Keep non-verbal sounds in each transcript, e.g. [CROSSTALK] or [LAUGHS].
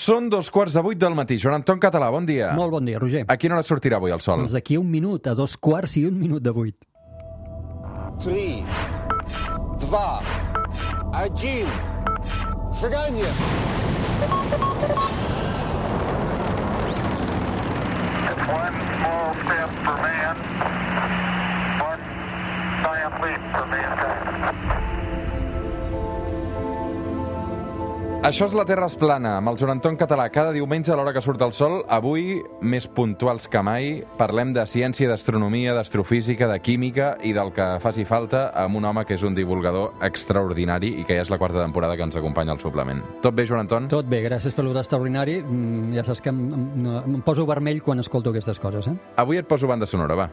Són dos quarts de vuit del matí. Joan Anton Català, bon dia. Molt bon dia, Roger. A quina hora sortirà avui el sol? Doncs d'aquí un minut, a dos quarts i un minut de vuit. 3, 2, 1, seganya! One small step for man, one giant leap for mankind. Això és La Terra es plana, amb el Joan Anton Català. Cada diumenge a l'hora que surt el sol, avui, més puntuals que mai, parlem de ciència, d'astronomia, d'astrofísica, de química i del que faci falta amb un home que és un divulgador extraordinari i que ja és la quarta temporada que ens acompanya al suplement. Tot bé, Joan Anton? Tot bé, gràcies per l'extraordinari. Mm, Ja saps que em, em, em poso vermell quan escolto aquestes coses, eh? Avui et poso banda sonora, va.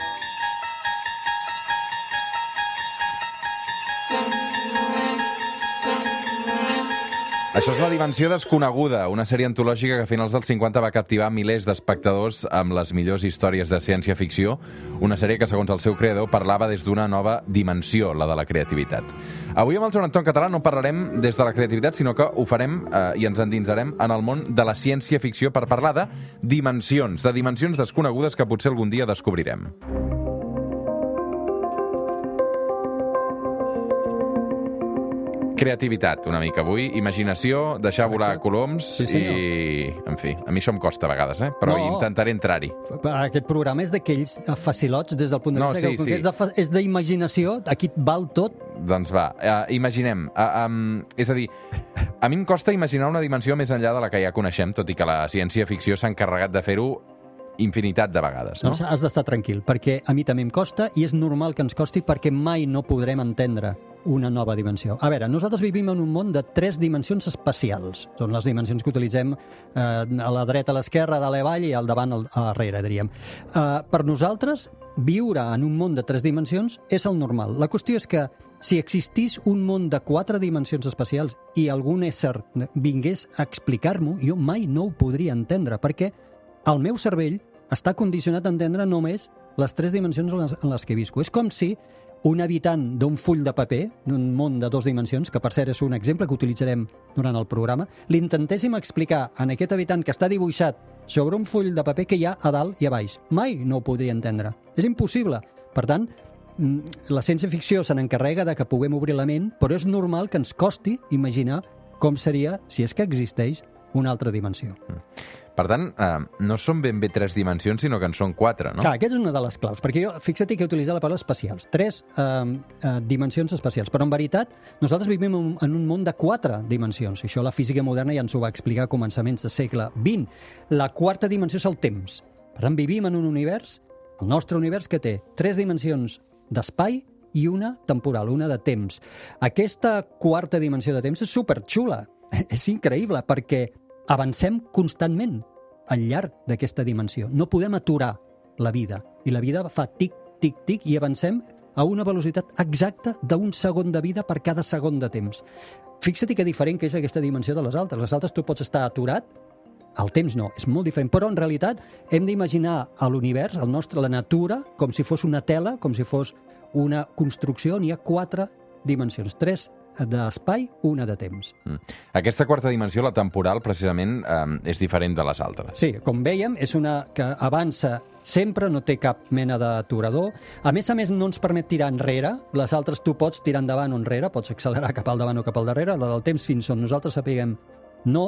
Això és La Dimensió Desconeguda, una sèrie antològica que a finals dels 50 va captivar milers d'espectadors amb les millors històries de ciència-ficció, una sèrie que, segons el seu creador, parlava des d'una nova dimensió, la de la creativitat. Avui amb el Joan Anton Català no parlarem des de la creativitat, sinó que ho farem eh, i ens endinsarem en el món de la ciència-ficció per parlar de dimensions, de dimensions desconegudes que potser algun dia descobrirem. Creativitat, una mica avui, imaginació, deixar volar coloms Sí, senyor. i... En fi, a mi això em costa a vegades, eh? però No. intentaré entrar-hi. Aquest programa és d'aquells facilots des del punt de No, vista sí, que, sí. és de fa- és d'imaginació, aquí val tot. Doncs va, uh, imaginem. Uh, um, és a dir, a mi em costa imaginar una dimensió més enllà de la que ja coneixem, tot i que la ciència-ficció s'ha encarregat de fer-ho infinitat de vegades, no? Doncs has d'estar tranquil, perquè a mi també em costa i és normal que ens costi perquè mai no podrem entendre una nova dimensió. A veure, nosaltres vivim en un món de tres dimensions espacials. Són les dimensions que utilitzem eh, a la dreta, a l'esquerra, a dalt i al davant, al, darrere, diríem. Eh, per nosaltres, viure en un món de tres dimensions és el normal. La qüestió és que si existís un món de quatre dimensions espacials i algun ésser vingués a explicar-m'ho, jo mai no ho podria entendre, perquè el meu cervell està condicionat a entendre només les tres dimensions en les, en les que visco. És com si un habitant d'un full de paper, d'un món de dues dimensions, que per cert és un exemple que utilitzarem durant el programa, li intentéssim explicar a aquest habitant que està dibuixat sobre un full de paper que hi ha a dalt i a baix. Mai no ho podria entendre. És impossible. Per tant, mm, la ciència-ficció se n'encarrega de que puguem obrir la ment, però és normal que ens costi imaginar com seria, si és que existeix, una altra dimensió. Per tant, eh, no són ben bé tres dimensions, sinó que en són quatre, no? Clar, aquesta és una de les claus, perquè jo, fixa't que he utilitzat la paraula espacials, tres eh, eh, dimensions espacials, però en veritat nosaltres vivim en, un món de quatre dimensions, això la física moderna ja ens ho va explicar a començaments del segle XX. La quarta dimensió és el temps. Per tant, vivim en un univers, el nostre univers, que té tres dimensions d'espai i una temporal, una de temps. Aquesta quarta dimensió de temps és superxula, [LAUGHS] és increïble, perquè avancem constantment al llarg d'aquesta dimensió. No podem aturar la vida. I la vida fa tic, tic, tic, i avancem a una velocitat exacta d'un segon de vida per cada segon de temps. Fixa't que diferent que és aquesta dimensió de les altres. Les altres tu pots estar aturat, el temps no, és molt diferent. Però en realitat hem d'imaginar a l'univers, el nostre, la natura, com si fos una tela, com si fos una construcció on hi ha quatre dimensions. Tres d'espai, una de temps. Mm. Aquesta quarta dimensió, la temporal, precisament, eh, és diferent de les altres. Sí, com veiem, és una que avança sempre, no té cap mena d'aturador. A més a més, no ens permet tirar enrere. Les altres tu pots tirar endavant o enrere, pots accelerar cap al davant o cap al darrere. La del temps fins on nosaltres sapiguem no.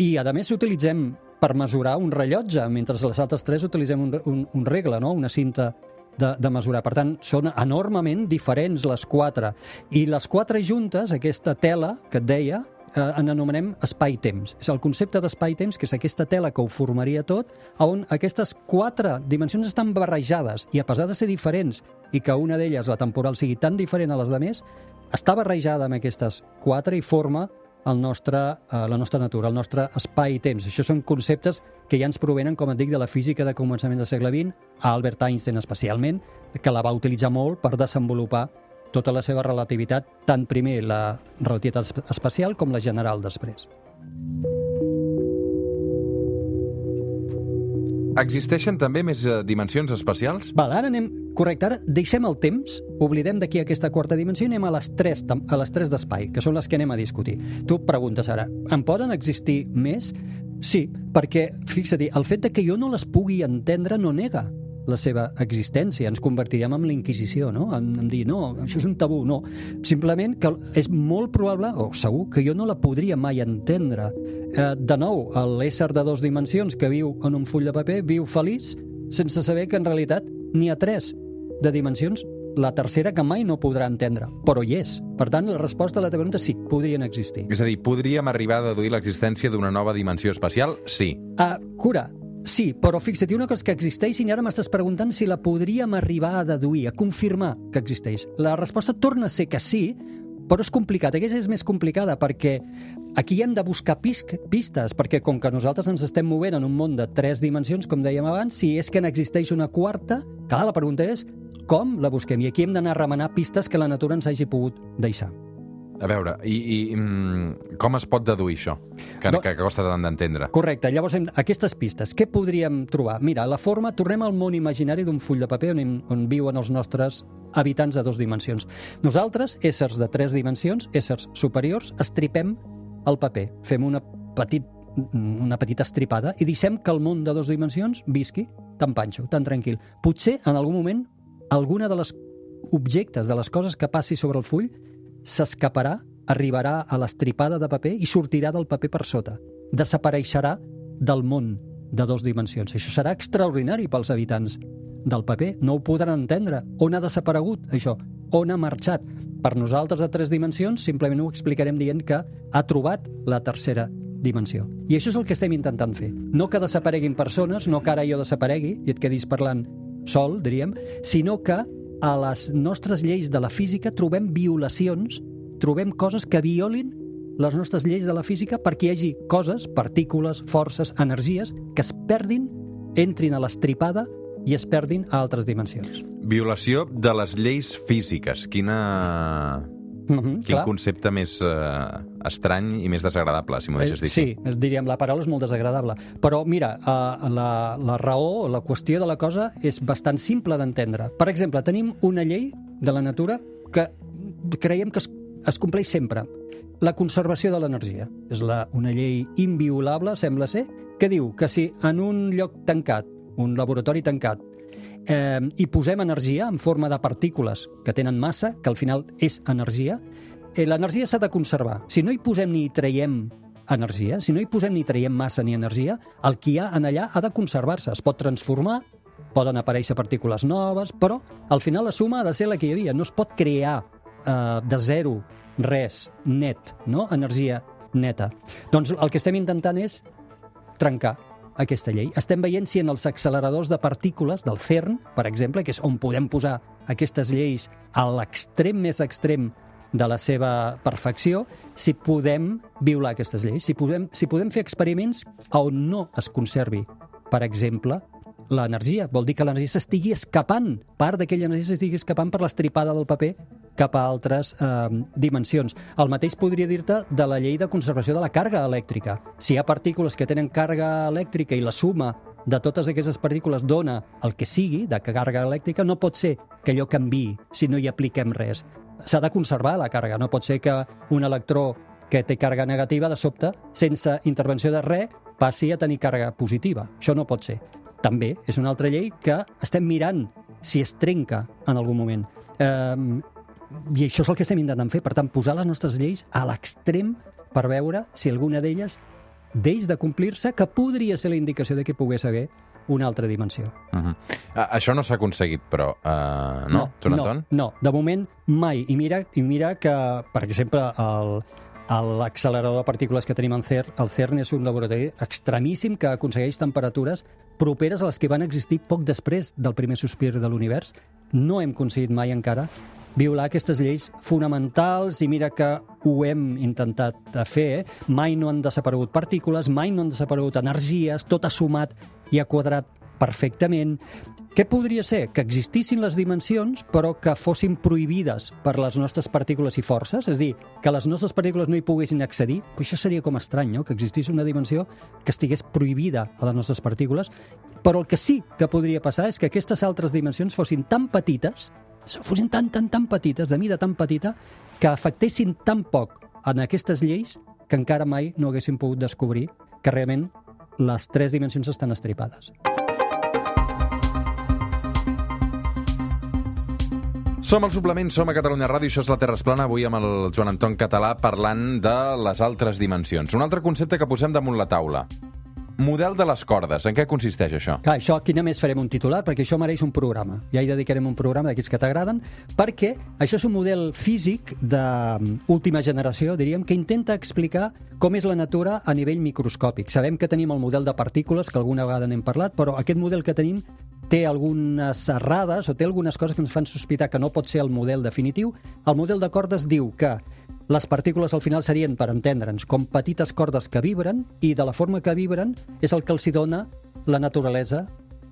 I, a més, utilitzem per mesurar un rellotge, mentre les altres tres utilitzem un, un, un regle, no? una cinta de, de mesurar. Per tant, són enormement diferents les quatre. I les quatre juntes, aquesta tela que et deia, eh, en anomenem espai-temps. És el concepte d'espai-temps, que és aquesta tela que ho formaria tot, on aquestes quatre dimensions estan barrejades i a pesar de ser diferents i que una d'elles, la temporal, sigui tan diferent a les de més, està barrejada amb aquestes quatre i forma el nostre, eh, la nostra natura, el nostre espai i temps. Això són conceptes que ja ens provenen, com et dic, de la física de començament del segle XX, a Albert Einstein especialment, que la va utilitzar molt per desenvolupar tota la seva relativitat, tant primer la relativitat esp- espacial com la general després. Existeixen també més eh, dimensions espacials? Val, ara anem... Correcte, ara deixem el temps, oblidem d'aquí aquesta quarta dimensió i anem a les tres, a les tres d'espai, que són les que anem a discutir. Tu preguntes ara, en poden existir més? Sí, perquè, fixa-t'hi, el fet de que jo no les pugui entendre no nega la seva existència. Ens convertiríem en la Inquisició, no? En, en dir, no, això és un tabú. No, simplement que és molt probable, o segur, que jo no la podria mai entendre. Eh, de nou, l'ésser de dues dimensions que viu en un full de paper viu feliç sense saber que en realitat n'hi ha tres de dimensions la tercera que mai no podrà entendre, però hi és. Per tant, la resposta a la teva pregunta sí, podrien existir. És a dir, podríem arribar a deduir l'existència d'una nova dimensió espacial? Sí. Ah, cura, sí, però fixa't, una cosa que existeix i ara m'estàs preguntant si la podríem arribar a deduir, a confirmar que existeix. La resposta torna a ser que sí, però és complicat. Aquesta és més complicada perquè aquí hem de buscar pisc, pistes, perquè com que nosaltres ens estem movent en un món de tres dimensions, com dèiem abans, si és que n'existeix una quarta, clar, la pregunta és com la busquem? I aquí hem d'anar a remenar pistes que la natura ens hagi pogut deixar. A veure, i, i mm, com es pot deduir això? Que, No- que costa tant d'entendre. Correcte, llavors hem, aquestes pistes, què podríem trobar? Mira, la forma, tornem al món imaginari d'un full de paper on, on viuen els nostres habitants de dues dimensions. Nosaltres, éssers de tres dimensions, éssers superiors, estripem el paper, fem una, petit, una petita estripada i deixem que el món de dues dimensions visqui tan panxo, tan tranquil. Potser, en algun moment, alguna de les objectes, de les coses que passi sobre el full, s'escaparà, arribarà a l'estripada de paper i sortirà del paper per sota. Desapareixerà del món de dues dimensions. Això serà extraordinari pels habitants del paper. No ho podran entendre. On ha desaparegut això? On ha marxat? Per nosaltres de tres dimensions simplement ho explicarem dient que ha trobat la tercera dimensió. I això és el que estem intentant fer. No que desapareguin persones, no que ara jo desaparegui i et quedis parlant sol, diríem, sinó que a les nostres lleis de la física trobem violacions, trobem coses que violin les nostres lleis de la física perquè hi hagi coses, partícules, forces, energies que es perdin, entrin a l'estripada i es perdin a altres dimensions. Violació de les lleis físiques. Quina... Mm -hmm, Quin concepte més eh, estrany i més desagradable, si m'ho deixes dir Sí, diríem, la paraula és molt desagradable. Però, mira, eh, la, la raó, la qüestió de la cosa és bastant simple d'entendre. Per exemple, tenim una llei de la natura que creiem que es, es compleix sempre. La conservació de l'energia. És la, una llei inviolable, sembla ser, que diu que si en un lloc tancat, un laboratori tancat, eh, hi posem energia en forma de partícules que tenen massa, que al final és energia, eh, l'energia s'ha de conservar. Si no hi posem ni hi traiem energia, si no hi posem ni traiem massa ni energia, el que hi ha en allà ha de conservar-se. Es pot transformar, poden aparèixer partícules noves, però al final la suma ha de ser la que hi havia. No es pot crear eh, de zero res net, no? energia neta. Doncs el que estem intentant és trencar aquesta llei. Estem veient si en els acceleradors de partícules del CERN, per exemple, que és on podem posar aquestes lleis a l'extrem més extrem de la seva perfecció, si podem violar aquestes lleis, si podem, si podem fer experiments on no es conservi, per exemple, l'energia. Vol dir que l'energia s'estigui escapant, part d'aquella energia s'estigui escapant per l'estripada del paper cap a altres eh, dimensions. El mateix podria dir-te de la llei de conservació de la càrrega elèctrica. Si hi ha partícules que tenen càrrega elèctrica i la suma de totes aquestes partícules dona el que sigui, de càrrega elèctrica, no pot ser que allò canvi si no hi apliquem res. S'ha de conservar la càrrega, no pot ser que un electró que té càrrega negativa, de sobte, sense intervenció de res, passi a tenir càrrega positiva. Això no pot ser. També és una altra llei que estem mirant si es trenca en algun moment. Eh, I això és el que estem intentant fer. Per tant, posar les nostres lleis a l'extrem per veure si alguna d'elles deix de complir-se, que podria ser la indicació de que pogués haver una altra dimensió. Uh -huh. uh, això no s'ha aconseguit, però... Uh, no, no, Jonathan? no, de moment mai. I mira, i mira que, per exemple, el, l'accelerador de partícules que tenim al CERN, el CERN és un laboratori extremíssim que aconsegueix temperatures properes a les que van existir poc després del primer sospir de l'univers. No hem aconseguit mai encara violar aquestes lleis fonamentals i mira que ho hem intentat fer. Eh? Mai no han desaparegut partícules, mai no han desaparegut energies, tot ha sumat i ha quadrat perfectament. Què podria ser? Que existissin les dimensions, però que fossin prohibides per les nostres partícules i forces, és a dir, que les nostres partícules no hi poguessin accedir, però això seria com estrany, no? que existís una dimensió que estigués prohibida a les nostres partícules, però el que sí que podria passar és que aquestes altres dimensions fossin tan petites, fossin tan, tan, tan petites, de mida tan petita, que afectessin tan poc en aquestes lleis que encara mai no haguessin pogut descobrir que realment les tres dimensions estan estripades. Som al suplement, som a Catalunya Ràdio, això és la Terra Esplana, avui amb el Joan Anton Català parlant de les altres dimensions. Un altre concepte que posem damunt la taula. Model de les cordes, en què consisteix això? Clar, això aquí només farem un titular, perquè això mereix un programa. Ja hi dedicarem un programa d'aquests que t'agraden, perquè això és un model físic d'última generació, diríem, que intenta explicar com és la natura a nivell microscòpic. Sabem que tenim el model de partícules, que alguna vegada n'hem parlat, però aquest model que tenim té algunes errades o té algunes coses que ens fan sospitar que no pot ser el model definitiu. El model de cordes diu que les partícules al final serien, per entendre'ns, com petites cordes que vibren i de la forma que vibren és el que els dona la naturalesa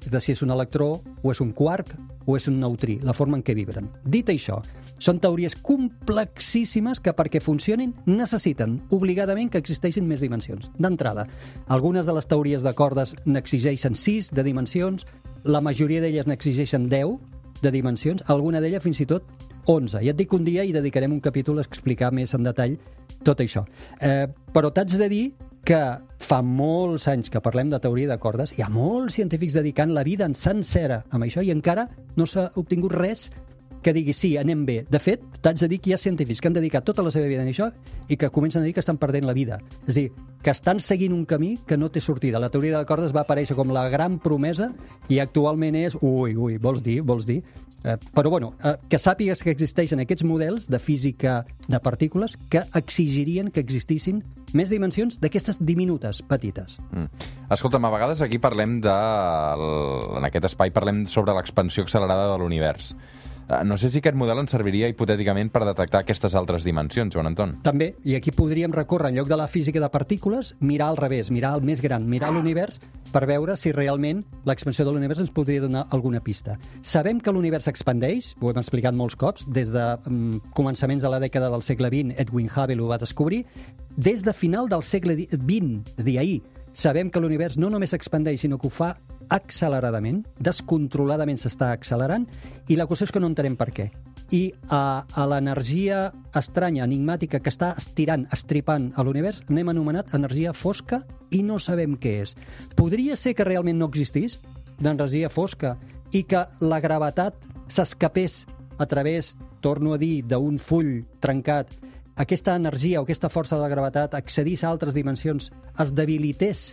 de si és un electró, o és un quark, o és un neutrí, la forma en què vibren. Dit això, són teories complexíssimes que perquè funcionin necessiten obligadament que existeixin més dimensions. D'entrada, algunes de les teories de cordes n'exigeixen 6 de dimensions, la majoria d'elles n'exigeixen 10 de dimensions, alguna d'elles fins i tot 11. Ja et dic un dia hi dedicarem un capítol a explicar més en detall tot això. Eh, però t'haig de dir que fa molts anys que parlem de teoria de cordes, hi ha molts científics dedicant la vida en sencera amb això i encara no s'ha obtingut res que digui sí, anem bé. De fet, t'haig de dir que hi ha científics que han dedicat tota la seva vida a això i que comencen a dir que estan perdent la vida. És dir, que estan seguint un camí que no té sortida. La teoria de cordes va aparèixer com la gran promesa i actualment és... Ui, ui, vols dir, vols dir? Eh, però, bueno, eh, que sàpigues que existeixen aquests models de física de partícules que exigirien que existissin més dimensions d'aquestes diminutes, petites. Mm. Escolta'm, a vegades aquí parlem de... En aquest espai parlem sobre l'expansió accelerada de l'univers. Eh, No sé si aquest model ens serviria hipotèticament per detectar aquestes altres dimensions, Joan Anton. També, i aquí podríem recórrer, en lloc de la física de partícules, mirar al revés, mirar el més gran, mirar l'univers per veure si realment l'expansió de l'univers ens podria donar alguna pista. Sabem que l'univers s'expandeix, ho hem explicat molts cops, des de um, començaments de la dècada del segle XX, Edwin Hubble ho va descobrir, des de final del segle XX, és a dir, ahir, sabem que l'univers no només s'expandeix, sinó que ho fa acceleradament, descontroladament s'està accelerant, i la qüestió és que no entenem per què. I a, a l'energia estranya, enigmàtica, que està estirant, estripant a l'univers, n'hem anomenat energia fosca i no sabem què és. Podria ser que realment no existís d'energia fosca i que la gravetat s'escapés a través, torno a dir, d'un full trencat, aquesta energia o aquesta força de la gravetat accedís a altres dimensions, es debilités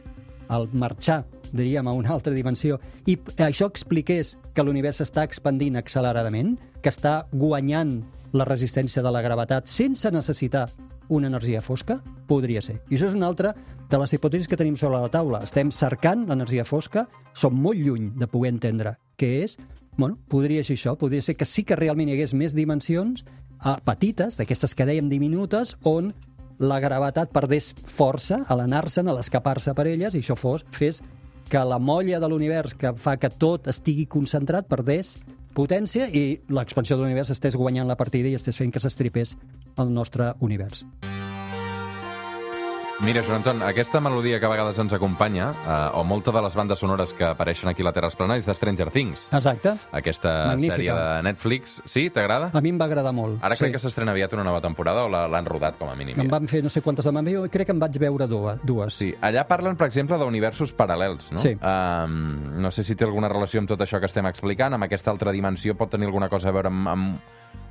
al marxar, diríem, a una altra dimensió, i això expliqués que l'univers s'està expandint acceleradament, que està guanyant la resistència de la gravetat sense necessitar una energia fosca? Podria ser. I això és una altra de les hipòtesis que tenim sobre la taula. Estem cercant l'energia fosca, som molt lluny de poder entendre què és. Bueno, podria ser això, podria ser que sí que realment hi hagués més dimensions eh, petites, d'aquestes que dèiem diminutes, on la gravetat perdés força a l'anar-se'n, a l'escapar-se per elles, i això fos, fes que la molla de l'univers que fa que tot estigui concentrat perdés potència i l'expansió de l'univers estés guanyant la partida i estés fent que s'estripés el nostre univers. Mira, Joan Anton, aquesta melodia que a vegades ens acompanya, eh, o molta de les bandes sonores que apareixen aquí a la Terra Esplana, és de Stranger Things. Exacte. Aquesta Magnífica. sèrie de Netflix. Sí, t'agrada? A mi em va agradar molt. Ara crec que s'estrena aviat una nova temporada o l'han rodat com a mínim. Em ja. van fer no sé quantes de jo crec que em vaig veure dues. Sí, allà parlen, per exemple, d'universos paral·lels, no? Sí. Um, no sé si té alguna relació amb tot això que estem explicant, amb aquesta altra dimensió, pot tenir alguna cosa a veure amb, amb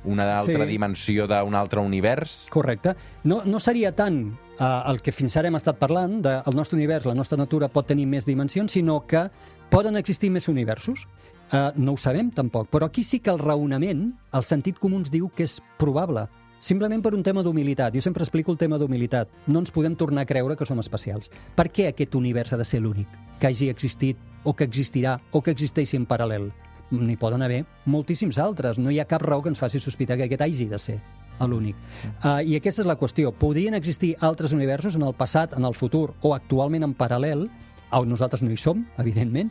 una altra Sí. dimensió d'un altre univers? Correcte. No, no seria tant eh, el que fins ara hem estat parlant, del de, el nostre univers, la nostra natura pot tenir més dimensions, sinó que poden existir més universos. Eh, no ho sabem, tampoc. Però aquí sí que el raonament, el sentit comú ens diu que és probable. Simplement per un tema d'humilitat. Jo sempre explico el tema d'humilitat. No ens podem tornar a creure que som especials. Per què aquest univers ha de ser l'únic? Que hagi existit, o que existirà, o que existeixi en paral·lel? N'hi poden haver moltíssims altres. No hi ha cap raó que ens faci sospitar que aquest hagi de ser l'únic. Uh, I aquesta és la qüestió. Podrien existir altres universos en el passat, en el futur o actualment en paral·lel, on nosaltres no hi som, evidentment,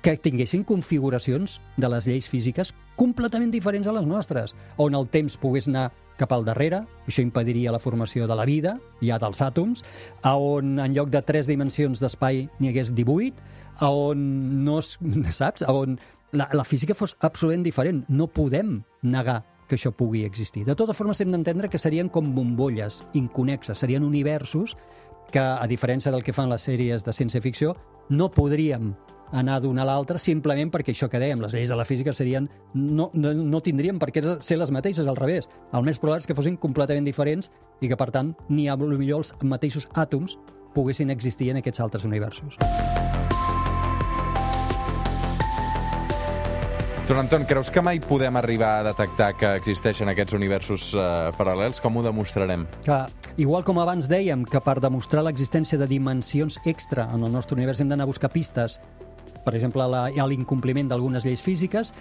que tinguessin configuracions de les lleis físiques completament diferents a les nostres, on el temps pogués anar cap al darrere, això impediria la formació de la vida, ja dels àtoms, a on en lloc de tres dimensions d'espai n'hi hagués 18, a on no es, [LAUGHS] saps? A on la, la física fos absolutament diferent. No podem negar que això pugui existir. De totes formes, hem d'entendre que serien com bombolles inconexes, serien universos que, a diferència del que fan les sèries de ciència-ficció, no podríem anar d'un a l'altre simplement perquè això que dèiem, les lleis de la física serien no, no, no tindrien per què ser les mateixes, al revés. El més probable és que fossin completament diferents i que, per tant, ni a lo millor els mateixos àtoms poguessin existir en aquests altres universos. Joan Anton, creus que mai podem arribar a detectar que existeixen aquests universos eh, paral·lels? Com ho demostrarem? Que, igual com abans dèiem que per demostrar l'existència de dimensions extra en el nostre univers hem d'anar a buscar pistes, per exemple, la- a l'incompliment d'algunes lleis físiques,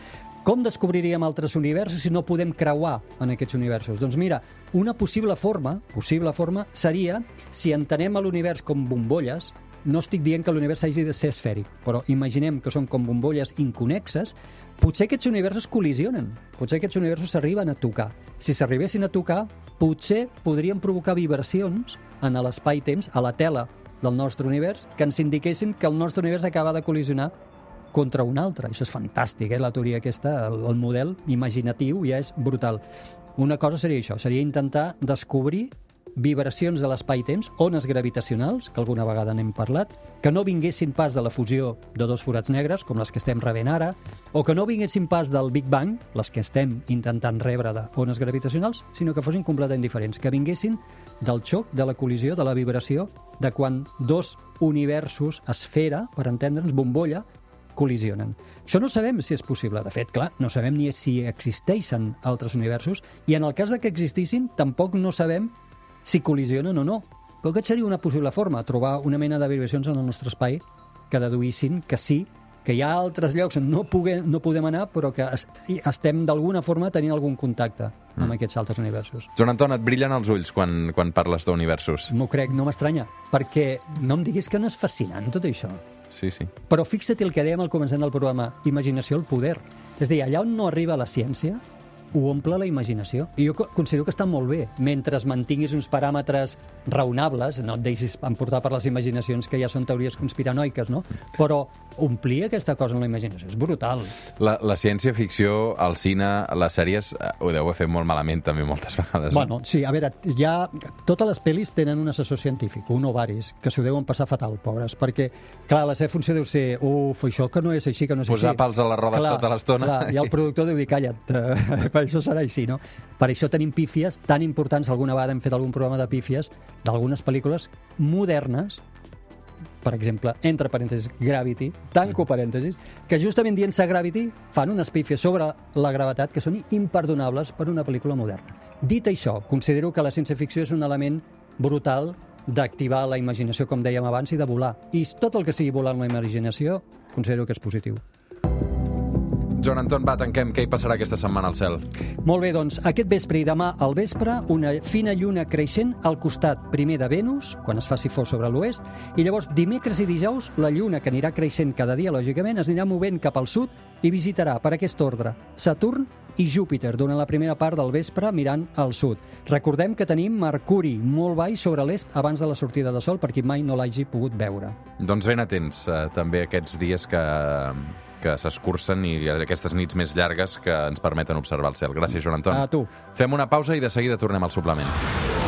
com descobriríem altres universos si no podem creuar en aquests universos? Doncs mira, una possible forma, possible forma seria si entenem l'univers com bombolles, no estic dient que l'univers hagi de ser esfèric, però imaginem que són com bombolles inconexes, potser aquests universos col·lisionen, potser aquests universos s'arriben a tocar. Si s'arribessin a tocar, potser podrien provocar vibracions en l'espai-temps, a la tela del nostre univers, que ens indiquessin que el nostre univers acaba de col·lisionar contra un altre. Això és fantàstic, eh? la teoria aquesta, el, el model imaginatiu ja és brutal. Una cosa seria això, seria intentar descobrir vibracions de l'espai-temps, ones gravitacionals, que alguna vegada n'hem parlat, que no vinguessin pas de la fusió de dos forats negres, com les que estem rebent ara, o que no vinguessin pas del Big Bang, les que estem intentant rebre d'ones gravitacionals, sinó que fossin completament diferents, que vinguessin del xoc, de la col·lisió, de la vibració, de quan dos universos, esfera, per entendre'ns, bombolla, col·lisionen. Això no sabem si és possible. De fet, clar, no sabem ni si existeixen altres universos i en el cas de que existissin, tampoc no sabem si col·lisionen o no. Però aquest seria una possible forma, trobar una mena de vibracions en el nostre espai que deduïssin que sí, que hi ha altres llocs on no, puguem, no podem anar, però que estem d'alguna forma tenint algun contacte amb aquests altres universos. Joan Anton, et brillen els ulls quan, quan parles d'universos. M'ho crec, no m'estranya, perquè no em diguis que no és fascinant tot això. Sí, sí. Però fixa't el que dèiem al començament del programa, imaginació el poder. És a dir, allà on no arriba la ciència, ho omple la imaginació. I jo co- considero que està molt bé, mentre mantinguis uns paràmetres raonables, no et deixis emportar per les imaginacions que ja són teories conspiranoiques, no? Però omplir aquesta cosa en la imaginació és brutal. La, la ciència-ficció, el cine, les sèries, eh, ho deu haver fet molt malament també moltes [LAUGHS] vegades. no? Bueno, sí, a veure, ja totes les pel·lis tenen un assessor científic, un o varis, que s'ho deuen passar fatal, pobres, perquè, clar, la seva funció deu ser, uf, això que no és així, que no és Posar així. pals a les rodes tota l'estona. Clar, i el productor deu dir, calla't, eh, [LAUGHS] per això serà així, no? Per això tenim pífies tan importants, alguna vegada hem fet algun programa de pífies, d'algunes pel·lícules modernes, per exemple, entre parèntesis, Gravity, tanco parèntesis, que justament dient-se Gravity fan unes pífies sobre la gravetat que són imperdonables per una pel·lícula moderna. Dit això, considero que la ciència-ficció és un element brutal d'activar la imaginació, com dèiem abans, i de volar. I tot el que sigui volar amb la imaginació, considero que és positiu. Joan Anton, va, tanquem. Què hi passarà aquesta setmana al cel? Molt bé, doncs, aquest vespre i demà al vespre, una fina lluna creixent al costat primer de Venus, quan es faci fos sobre l'oest, i llavors dimecres i dijous la lluna, que anirà creixent cada dia, lògicament, es anirà movent cap al sud i visitarà, per aquest ordre, Saturn i Júpiter durant la primera part del vespre mirant al sud. Recordem que tenim Mercuri molt baix sobre l'est abans de la sortida de sol per qui mai no l'hagi pogut veure. Doncs ben atents, eh, també aquests dies que, que s'escurcen i aquestes nits més llargues que ens permeten observar el cel. Gràcies, Joan Anton. A tu. Fem una pausa i de seguida tornem al suplement.